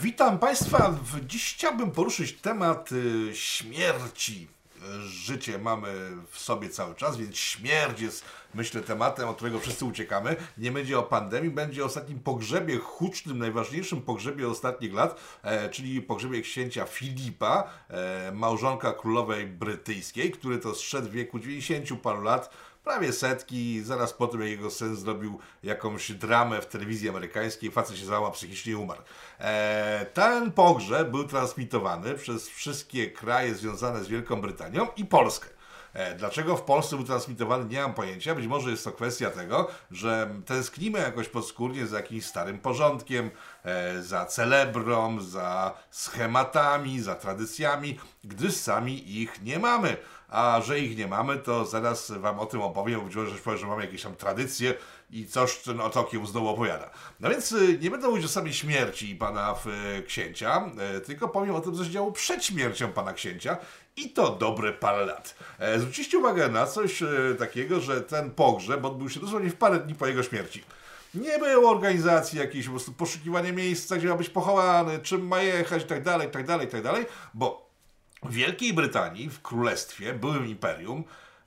Witam Państwa. Dziś chciałbym poruszyć temat y, śmierci. Życie mamy w sobie cały czas, więc śmierć jest, myślę, tematem, od którego wszyscy uciekamy. Nie będzie o pandemii, będzie o ostatnim pogrzebie hucznym, najważniejszym pogrzebie ostatnich lat, e, czyli pogrzebie księcia Filipa, e, małżonka królowej brytyjskiej, który to zszedł w wieku 90 paru lat prawie setki, zaraz po tym jak jego syn zrobił jakąś dramę w telewizji amerykańskiej, facet się załamał psychicznie i umarł. Eee, ten pogrzeb był transmitowany przez wszystkie kraje związane z Wielką Brytanią i Polskę. E, dlaczego w Polsce był transmitowany, nie mam pojęcia. Być może jest to kwestia tego, że tęsknimy jakoś podskórnie za jakimś starym porządkiem, e, za celebrą, za schematami, za tradycjami, gdyż sami ich nie mamy. A że ich nie mamy, to zaraz Wam o tym opowiem. Być może powiem, że mamy jakieś tam tradycje i coś ten otokiem znowu opowiada. No więc y, nie będę mówić o samej śmierci pana księcia, tylko powiem o tym, co się działo przed śmiercią pana księcia i to dobre parę lat. E, uwagę na coś takiego, że ten pogrzeb odbył się dosłownie w parę dni po jego śmierci. Nie było organizacji jakiejś, po prostu miejsca, gdzie ma być pochowany, czym ma jechać, dalej, tak dalej, bo w Wielkiej Brytanii, w Królestwie, byłym imperium,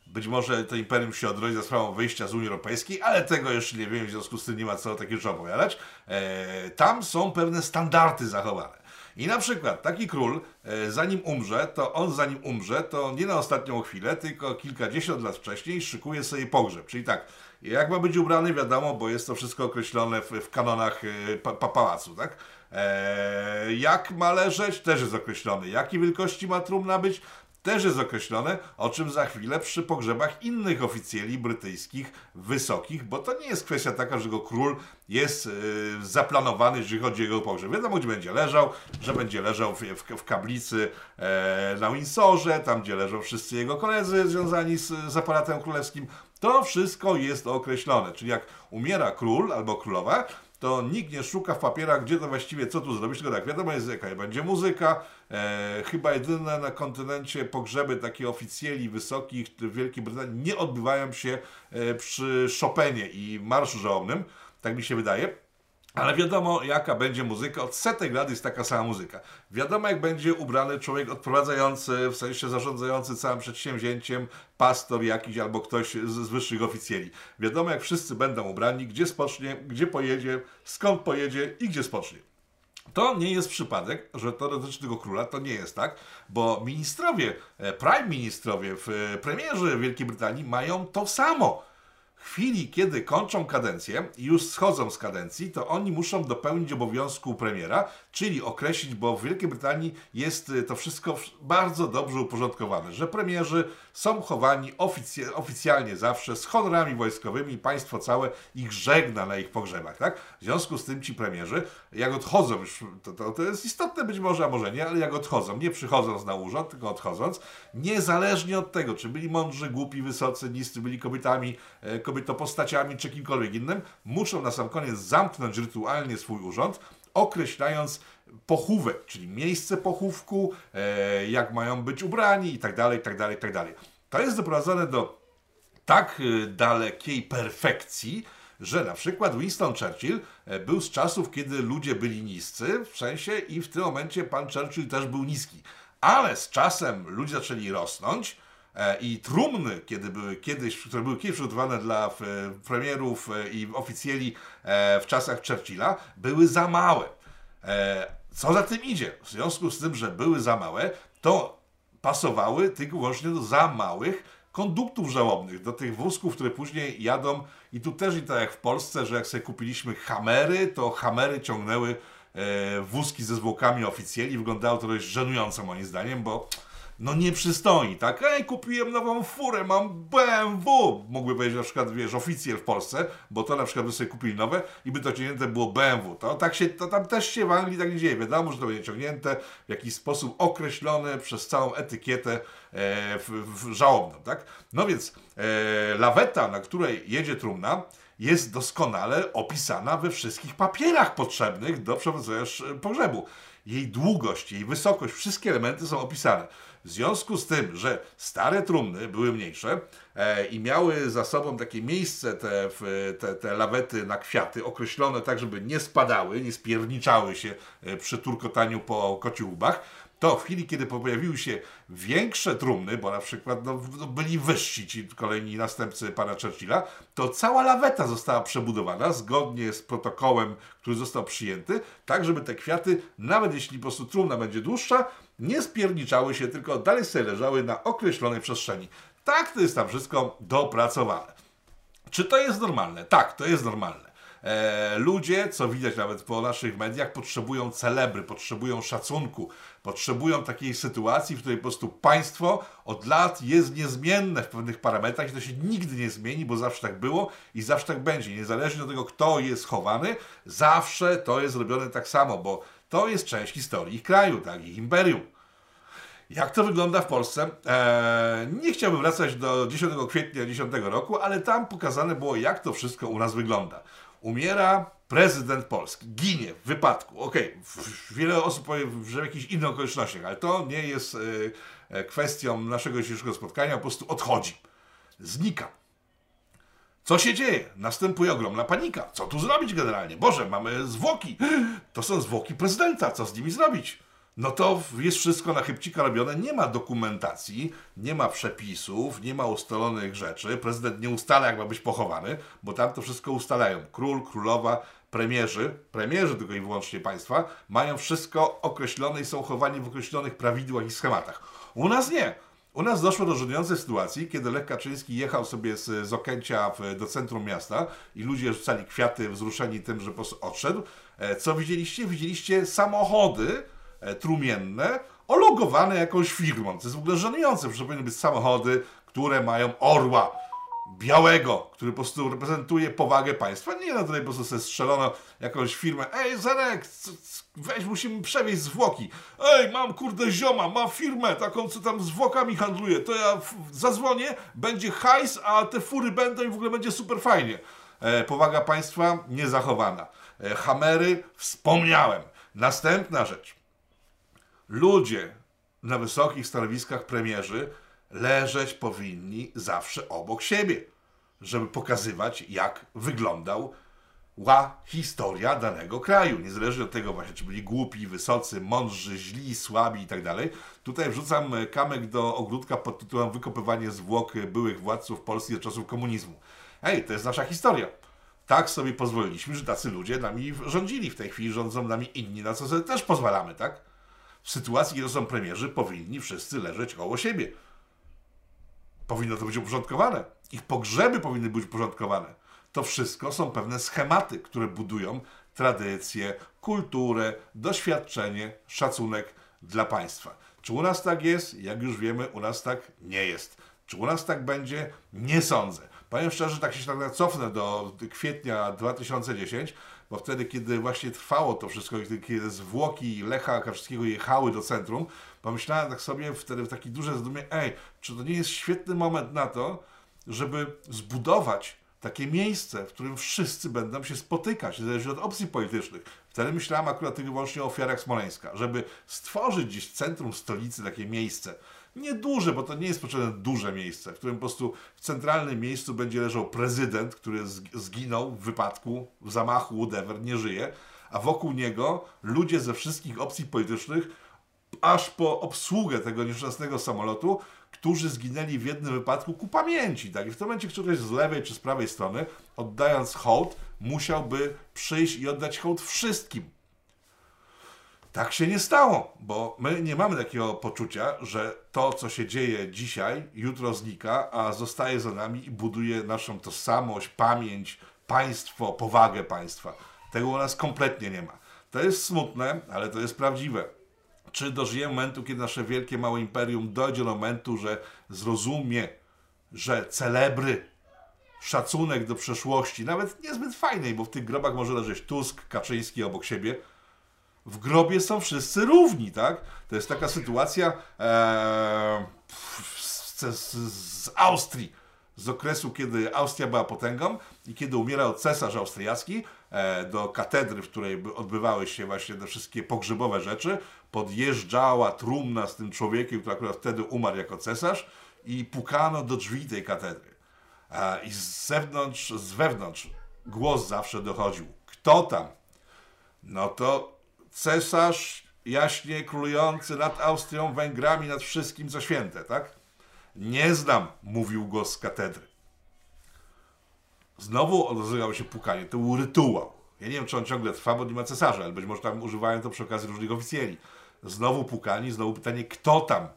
być może to imperium się odrodzi za sprawą wyjścia z Unii Europejskiej, ale tego jeszcze nie wiem, w związku z tym nie ma co o takiej rzeczy opowiadać. E, tam są pewne standardy zachowane. I na przykład taki król, e, zanim umrze, to on zanim umrze, to nie na ostatnią chwilę, tylko kilkadziesiąt lat wcześniej szykuje sobie pogrzeb. Czyli tak, jak ma być ubrany, wiadomo, bo jest to wszystko określone w, w kanonach e, pa, pa, pałacu, tak? Eee, jak ma leżeć, też jest określony. Jakiej wielkości ma trumna być, też jest określone, o czym za chwilę przy pogrzebach innych oficjeli brytyjskich wysokich, bo to nie jest kwestia taka, że go król jest yy, zaplanowany, jeżeli chodzi o jego pogrzeb. Wiadomo, gdzie będzie leżał, że będzie leżał w, w, w kablicy e, na Windsorze, tam gdzie leżą wszyscy jego koledzy związani z, z aparatem królewskim. To wszystko jest określone, czyli jak umiera król albo królowa, to nikt nie szuka w papierach, gdzie to właściwie, co tu zrobić, tylko tak, wiadomo jest jaka będzie muzyka, e, chyba jedyne na kontynencie pogrzeby takie oficjeli wysokich w Wielkiej Brytanii nie odbywają się e, przy Chopinie i marszu żołniernym, tak mi się wydaje. Ale wiadomo, jaka będzie muzyka. Od setek lat jest taka sama muzyka. Wiadomo, jak będzie ubrany człowiek odprowadzający, w sensie zarządzający całym przedsięwzięciem, pastor jakiś albo ktoś z, z wyższych oficjeli. Wiadomo, jak wszyscy będą ubrani, gdzie spocznie, gdzie pojedzie, skąd pojedzie i gdzie spocznie. To nie jest przypadek, że to dotyczy tego króla, to nie jest tak, bo ministrowie, e, prime ministrowie, e, premierzy Wielkiej Brytanii mają to samo chwili, kiedy kończą kadencję i już schodzą z kadencji, to oni muszą dopełnić obowiązku premiera, czyli określić, bo w Wielkiej Brytanii jest y, to wszystko bardzo dobrze uporządkowane, że premierzy są chowani ofic oficjalnie zawsze z honorami wojskowymi, państwo całe ich żegna na ich pogrzebach, tak? W związku z tym ci premierzy, jak odchodzą już, to, to, to jest istotne być może, a może nie, ale jak odchodzą, nie przychodząc na urząd, tylko odchodząc, niezależnie od tego, czy byli mądrzy, głupi, wysocy, niscy, byli kobietami, kobietami postaciami czy kimkolwiek innym, muszą na sam koniec zamknąć rytualnie swój urząd, określając pochówek, czyli miejsce pochówku, e, jak mają być ubrani i tak dalej, i tak dalej, i tak dalej. To jest doprowadzone do tak e, dalekiej perfekcji, że na przykład Winston Churchill e, był z czasów, kiedy ludzie byli niscy, w sensie i w tym momencie pan Churchill też był niski. Ale z czasem ludzie zaczęli rosnąć, i trumny, kiedy były kiedyś, które były kiedyś przygotowane dla premierów e, i oficjeli e, w czasach Churchilla, były za małe. Co za tym idzie? W związku z tym, że były za małe, to pasowały tylko wyłącznie do za małych konduktów żałobnych, do tych wózków, które później jadą i tu też i tak jak w Polsce, że jak sobie kupiliśmy hamery, to hamery ciągnęły wózki ze zwłokami oficjeli. Wyglądało to dość żenująco moim zdaniem, bo no nie przystoi, tak? Ej, kupiłem nową furę, mam BMW! Mógłby powiedzieć na przykład, wiesz, oficjel w Polsce, bo to na przykład by sobie kupili nowe i by to ciągnięte było BMW. To tak się, to tam też się w Anglii tak nie dzieje. Wiadomo, że to będzie ciągnięte w jakiś sposób określone przez całą etykietę w, w żałobną, tak? No więc e, laweta, na której jedzie trumna, jest doskonale opisana we wszystkich papierach potrzebnych do przeprowadzenia pogrzebu. Jej długość, jej wysokość, wszystkie elementy są opisane. W związku z tym, że stare trumny były mniejsze e, i miały za sobą takie miejsce, te, te, te lawety na kwiaty, określone tak, żeby nie spadały, nie spierniczały się e, przy turkotaniu po kociłbach, to w chwili, kiedy pojawiły się większe trumny, bo na przykład no, no, byli wyżsi ci kolejni następcy pana Churchilla, to cała laweta została przebudowana zgodnie z protokołem, który został przyjęty, tak żeby te kwiaty, nawet jeśli po prostu trumna będzie dłuższa, nie spierniczały się, tylko dalej sobie leżały na określonej przestrzeni. Tak to jest tam wszystko dopracowane. Czy to jest normalne? Tak, to jest normalne. E, ludzie, co widać nawet po naszych mediach, potrzebują celebry, potrzebują szacunku, potrzebują takiej sytuacji, w której po prostu państwo od lat jest niezmienne w pewnych parametrach i to się nigdy nie zmieni, bo zawsze tak było i zawsze tak będzie. Niezależnie od tego, kto jest chowany, zawsze to jest robione tak samo, bo to jest część historii ich kraju, tak, ich imperium. Jak to wygląda w Polsce? Eee, nie chciałbym wracać do 10 kwietnia 10 roku, ale tam pokazane było, jak to wszystko u nas wygląda. Umiera prezydent Polski, ginie w wypadku. Okej, okay. wiele osób powie, że w jakichś innych okolicznościach, ale to nie jest e, kwestią naszego dzisiejszego spotkania, po prostu odchodzi. Znika. Co się dzieje? Następuje ogromna panika. Co tu zrobić generalnie? Boże, mamy zwłoki. To są zwłoki prezydenta. Co z nimi zrobić? no to jest wszystko na chybcika robione, nie ma dokumentacji, nie ma przepisów, nie ma ustalonych rzeczy, prezydent nie ustala, jak ma być pochowany, bo tam to wszystko ustalają. Król, królowa, premierzy, premierzy tylko i wyłącznie państwa, mają wszystko określone i są chowani w określonych prawidłach i schematach. U nas nie. U nas doszło do żenującej sytuacji, kiedy Lech Kaczyński jechał sobie z, z Okęcia w, do centrum miasta i ludzie rzucali kwiaty wzruszeni tym, że po prostu odszedł. E, co widzieliście? Widzieliście samochody, E, trumienne ologowane jakąś firmą. To jest w ogóle żenujące, że powinny być samochody, które mają orła białego, który po prostu reprezentuje powagę państwa. Nie no, tutaj po prostu strzelono jakąś firmę. Ej, Zerek, weź, musimy przewieźć zwłoki. Ej, mam kurde zioma, mam firmę taką, co tam zwłokami handluje. To ja zadzwonię, będzie hajs, a te fury będą i w ogóle będzie super fajnie. E, powaga państwa niezachowana. E, hamery wspomniałem. Następna rzecz ludzie na wysokich stanowiskach premierzy leżeć powinni zawsze obok siebie, żeby pokazywać, jak wyglądał ła historia danego kraju. Niezależnie od tego właśnie, czy byli głupi, wysocy, mądrzy, źli, słabi i tak dalej. Tutaj wrzucam kamek do ogródka pod tytułem Wykopywanie zwłok byłych władców Polski od czasów komunizmu. Ej, to jest nasza historia. Tak sobie pozwoliliśmy, że tacy ludzie nami rządzili. W tej chwili rządzą nami inni, na co sobie też pozwalamy, tak? w sytuacji, kiedy są premierzy, powinni wszyscy leżeć koło siebie. Powinno to być uporządkowane. Ich pogrzeby powinny być uporządkowane. To wszystko są pewne schematy, które budują tradycję, kulturę, doświadczenie, szacunek dla państwa. Czy u nas tak jest? Jak już wiemy, u nas tak nie jest. Czy u nas tak będzie? Nie sądzę. Powiem szczerze, tak się tak cofnę do kwietnia 2010, bo wtedy, kiedy właśnie trwało to wszystko, kiedy zwłoki Lecha Kaczyńskiego jechały do centrum, pomyślałem tak sobie wtedy w taki duże zdumie, ej, czy to nie jest świetny moment na to, żeby zbudować takie miejsce, w którym wszyscy będą się spotykać, niezależnie od opcji politycznych. Wtedy myślałem akurat tylko wyłącznie o ofiarach Smoleńska, żeby stworzyć gdzieś w centrum stolicy takie miejsce, nie duże, bo to nie jest potrzebne duże miejsce, w którym po prostu w centralnym miejscu będzie leżał prezydent, który zginął w wypadku, w zamachu, whatever, nie żyje, a wokół niego ludzie ze wszystkich opcji politycznych, aż po obsługę tego nieszczęsnego samolotu, którzy zginęli w jednym wypadku ku pamięci. Tak? I w tym momencie któryś z lewej czy z prawej strony, oddając hołd, musiałby przyjść i oddać hołd wszystkim tak się nie stało, bo my nie mamy takiego poczucia, że to, co się dzieje dzisiaj, jutro znika, a zostaje za nami i buduje naszą tożsamość, pamięć, państwo, powagę państwa. Tego u nas kompletnie nie ma. To jest smutne, ale to jest prawdziwe. Czy dożyjemy momentu, kiedy nasze wielkie, małe imperium dojdzie do momentu, że zrozumie, że celebry, szacunek do przeszłości, nawet niezbyt fajnej, bo w tych grobach może leżeć Tusk, Kaczyński obok siebie, w grobie są wszyscy równi, tak? To jest taka sytuacja. E, z, z Austrii, z okresu, kiedy Austria była potęgą i kiedy umierał cesarz austriacki, e, do katedry, w której by odbywały się właśnie te wszystkie pogrzebowe rzeczy, podjeżdżała trumna z tym człowiekiem, który akurat wtedy umarł jako cesarz i pukano do drzwi tej katedry. E, I z zewnątrz, z wewnątrz głos zawsze dochodził. Kto tam? No to cesarz jaśnie królujący nad Austrią, Węgrami, nad wszystkim co święte, tak? Nie znam, mówił głos z katedry. Znowu odzywało się pukanie, to był rytuał. Ja nie wiem, czy on ciągle trwa, bo nie ma cesarza, ale być może tam używają to przy okazji różnych oficjeli. Znowu pukanie, znowu pytanie, kto tam?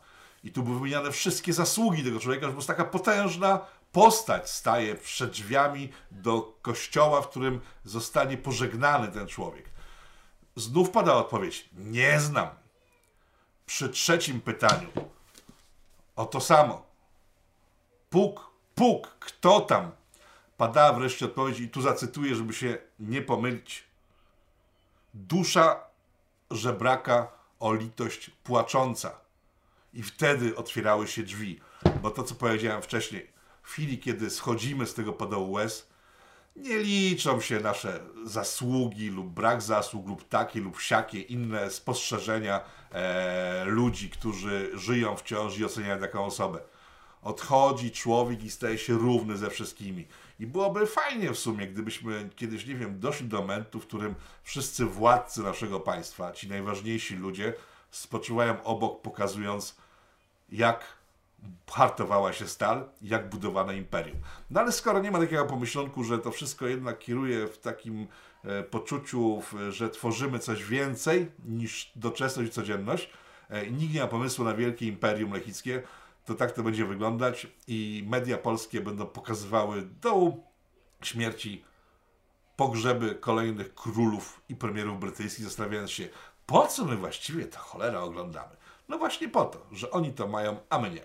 I tu były wymieniane wszystkie zasługi tego człowieka, że po taka potężna postać staje przed drzwiami do kościoła, w którym zostanie pożegnany ten człowiek. Znów pada odpowiedź: Nie znam. Przy trzecim pytaniu o to samo. Puk, puk, kto tam? Padała wreszcie odpowiedź, i tu zacytuję, żeby się nie pomylić. Dusza żebraka o litość płacząca. I wtedy otwierały się drzwi. Bo to, co powiedziałem wcześniej, w chwili, kiedy schodzimy z tego podołu łez, nie liczą się nasze zasługi lub brak zasług, lub takie lub siakie inne spostrzeżenia e, ludzi, którzy żyją wciąż i oceniają taką osobę. Odchodzi człowiek i staje się równy ze wszystkimi. I byłoby fajnie w sumie, gdybyśmy kiedyś, nie wiem, doszli do momentu, w którym wszyscy władcy naszego państwa, ci najważniejsi ludzie, spoczywają obok, pokazując, jak hartowała się stal, jak budowano imperium. No ale skoro nie ma takiego pomyślunku, że to wszystko jednak kieruje w takim e, poczuciu, w, że tworzymy coś więcej niż doczesność i codzienność, e, nikt nie ma pomysłu na wielkie imperium lechickie, to tak to będzie wyglądać i media polskie będą pokazywały do śmierci pogrzeby kolejnych królów i premierów brytyjskich, zastanawiając się, po co my właściwie ta cholera oglądamy. No właśnie po to, że oni to mają, a my nie.